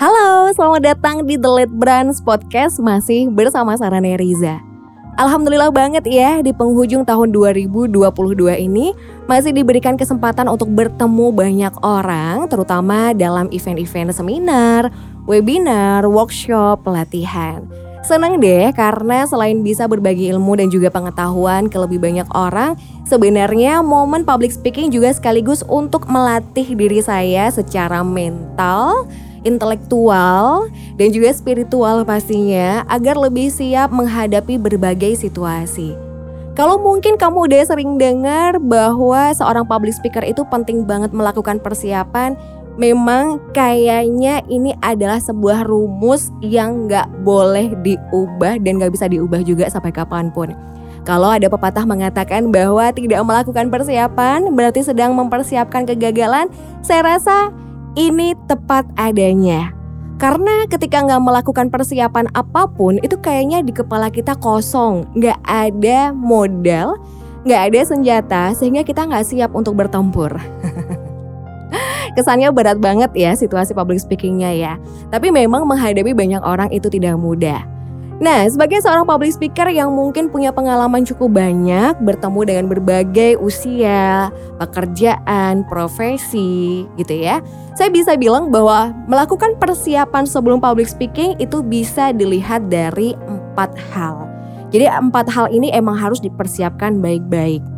Halo, selamat datang di The Late Brands Podcast masih bersama Sarane Riza. Alhamdulillah banget ya di penghujung tahun 2022 ini masih diberikan kesempatan untuk bertemu banyak orang terutama dalam event-event seminar, webinar, workshop, pelatihan. Senang deh karena selain bisa berbagi ilmu dan juga pengetahuan ke lebih banyak orang, sebenarnya momen public speaking juga sekaligus untuk melatih diri saya secara mental, intelektual, dan juga spiritual pastinya agar lebih siap menghadapi berbagai situasi. Kalau mungkin kamu udah sering dengar bahwa seorang public speaker itu penting banget melakukan persiapan, memang kayaknya ini adalah sebuah rumus yang nggak boleh diubah dan nggak bisa diubah juga sampai kapan pun. Kalau ada pepatah mengatakan bahwa tidak melakukan persiapan berarti sedang mempersiapkan kegagalan, saya rasa ini tepat adanya. Karena ketika nggak melakukan persiapan apa pun, itu kayaknya di kepala kita kosong, nggak ada modal, nggak ada senjata, sehingga kita nggak siap untuk bertempur. Kesannya berat banget ya situasi public speakingnya ya. Tapi memang menghadapi banyak orang itu tidak mudah. Nah, sebagai seorang public speaker yang mungkin punya pengalaman cukup banyak bertemu dengan berbagai usia, pekerjaan, profesi gitu ya. Saya bisa bilang bahwa melakukan persiapan sebelum public speaking itu bisa dilihat dari empat hal. Jadi empat hal ini emang harus dipersiapkan baik-baik.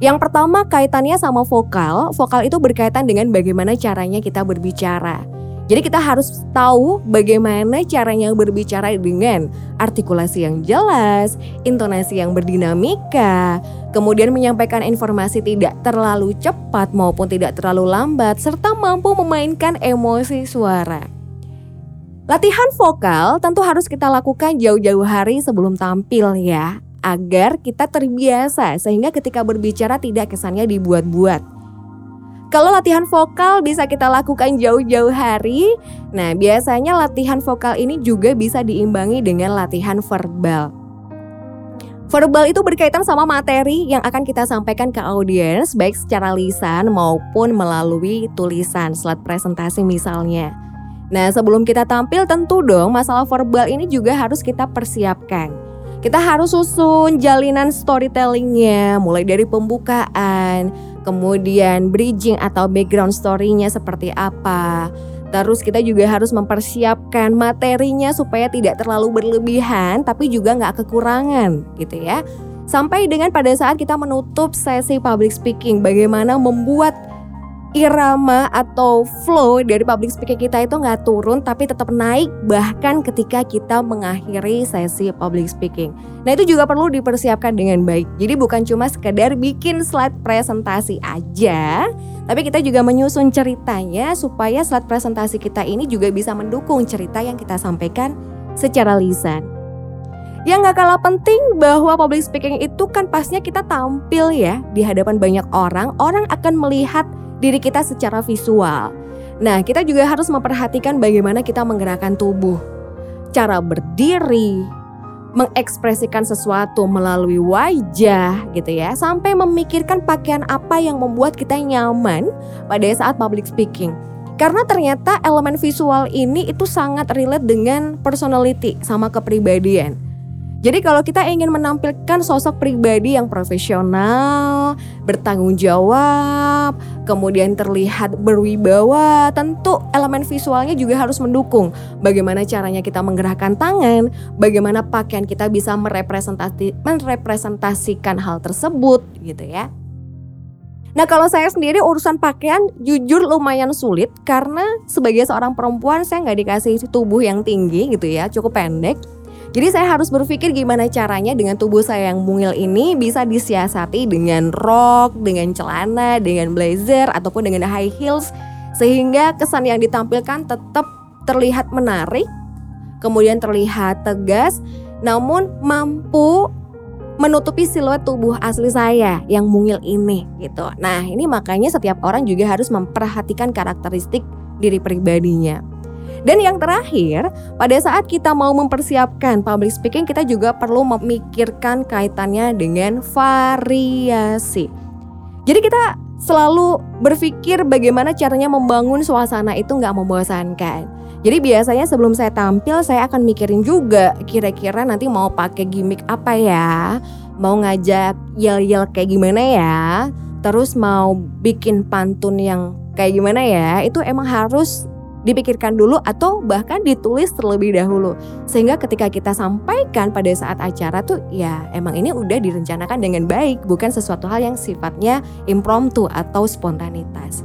Yang pertama kaitannya sama vokal. Vokal itu berkaitan dengan bagaimana caranya kita berbicara. Jadi kita harus tahu bagaimana caranya berbicara dengan artikulasi yang jelas, intonasi yang berdinamika, kemudian menyampaikan informasi tidak terlalu cepat maupun tidak terlalu lambat, serta mampu memainkan emosi suara. Latihan vokal tentu harus kita lakukan jauh-jauh hari sebelum tampil ya, agar kita terbiasa sehingga ketika berbicara tidak kesannya dibuat-buat. Kalau latihan vokal bisa kita lakukan jauh-jauh hari, nah biasanya latihan vokal ini juga bisa diimbangi dengan latihan verbal. Verbal itu berkaitan sama materi yang akan kita sampaikan ke audiens baik secara lisan maupun melalui tulisan slide presentasi misalnya. Nah sebelum kita tampil tentu dong masalah verbal ini juga harus kita persiapkan. Kita harus susun jalinan storytellingnya mulai dari pembukaan, kemudian bridging atau background story-nya seperti apa. Terus kita juga harus mempersiapkan materinya supaya tidak terlalu berlebihan tapi juga nggak kekurangan gitu ya. Sampai dengan pada saat kita menutup sesi public speaking, bagaimana membuat irama atau flow dari public speaking kita itu nggak turun tapi tetap naik bahkan ketika kita mengakhiri sesi public speaking. Nah itu juga perlu dipersiapkan dengan baik. Jadi bukan cuma sekedar bikin slide presentasi aja, tapi kita juga menyusun ceritanya supaya slide presentasi kita ini juga bisa mendukung cerita yang kita sampaikan secara lisan. Yang gak kalah penting bahwa public speaking itu kan pastinya kita tampil ya di hadapan banyak orang, orang akan melihat diri kita secara visual. Nah, kita juga harus memperhatikan bagaimana kita menggerakkan tubuh. Cara berdiri, mengekspresikan sesuatu melalui wajah gitu ya, sampai memikirkan pakaian apa yang membuat kita nyaman pada saat public speaking. Karena ternyata elemen visual ini itu sangat relate dengan personality sama kepribadian. Jadi kalau kita ingin menampilkan sosok pribadi yang profesional, bertanggung jawab, kemudian terlihat berwibawa, tentu elemen visualnya juga harus mendukung. Bagaimana caranya kita menggerakkan tangan, bagaimana pakaian kita bisa merepresentasi, merepresentasikan hal tersebut gitu ya. Nah kalau saya sendiri urusan pakaian jujur lumayan sulit karena sebagai seorang perempuan saya nggak dikasih tubuh yang tinggi gitu ya, cukup pendek. Jadi saya harus berpikir gimana caranya dengan tubuh saya yang mungil ini bisa disiasati dengan rok, dengan celana, dengan blazer ataupun dengan high heels sehingga kesan yang ditampilkan tetap terlihat menarik, kemudian terlihat tegas, namun mampu menutupi siluet tubuh asli saya yang mungil ini gitu. Nah, ini makanya setiap orang juga harus memperhatikan karakteristik diri pribadinya. Dan yang terakhir, pada saat kita mau mempersiapkan public speaking, kita juga perlu memikirkan kaitannya dengan variasi. Jadi kita selalu berpikir bagaimana caranya membangun suasana itu nggak membosankan. Jadi biasanya sebelum saya tampil saya akan mikirin juga kira-kira nanti mau pakai gimmick apa ya, mau ngajak yel-yel kayak gimana ya, terus mau bikin pantun yang kayak gimana ya, itu emang harus dipikirkan dulu atau bahkan ditulis terlebih dahulu. Sehingga ketika kita sampaikan pada saat acara tuh ya emang ini udah direncanakan dengan baik bukan sesuatu hal yang sifatnya impromptu atau spontanitas.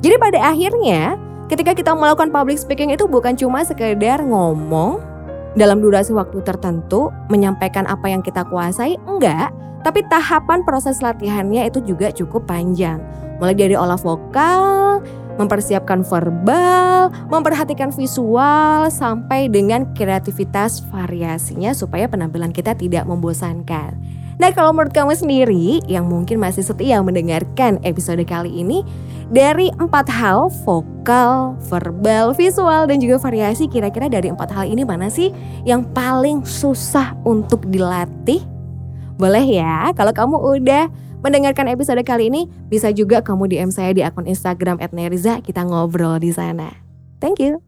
Jadi pada akhirnya ketika kita melakukan public speaking itu bukan cuma sekedar ngomong dalam durasi waktu tertentu menyampaikan apa yang kita kuasai enggak. Tapi tahapan proses latihannya itu juga cukup panjang. Mulai dari olah vokal mempersiapkan verbal, memperhatikan visual, sampai dengan kreativitas variasinya supaya penampilan kita tidak membosankan. Nah kalau menurut kamu sendiri yang mungkin masih setia mendengarkan episode kali ini, dari empat hal vokal, verbal, visual, dan juga variasi kira-kira dari empat hal ini mana sih yang paling susah untuk dilatih? Boleh ya kalau kamu udah mendengarkan episode kali ini, bisa juga kamu DM saya di akun Instagram @neriza, kita ngobrol di sana. Thank you.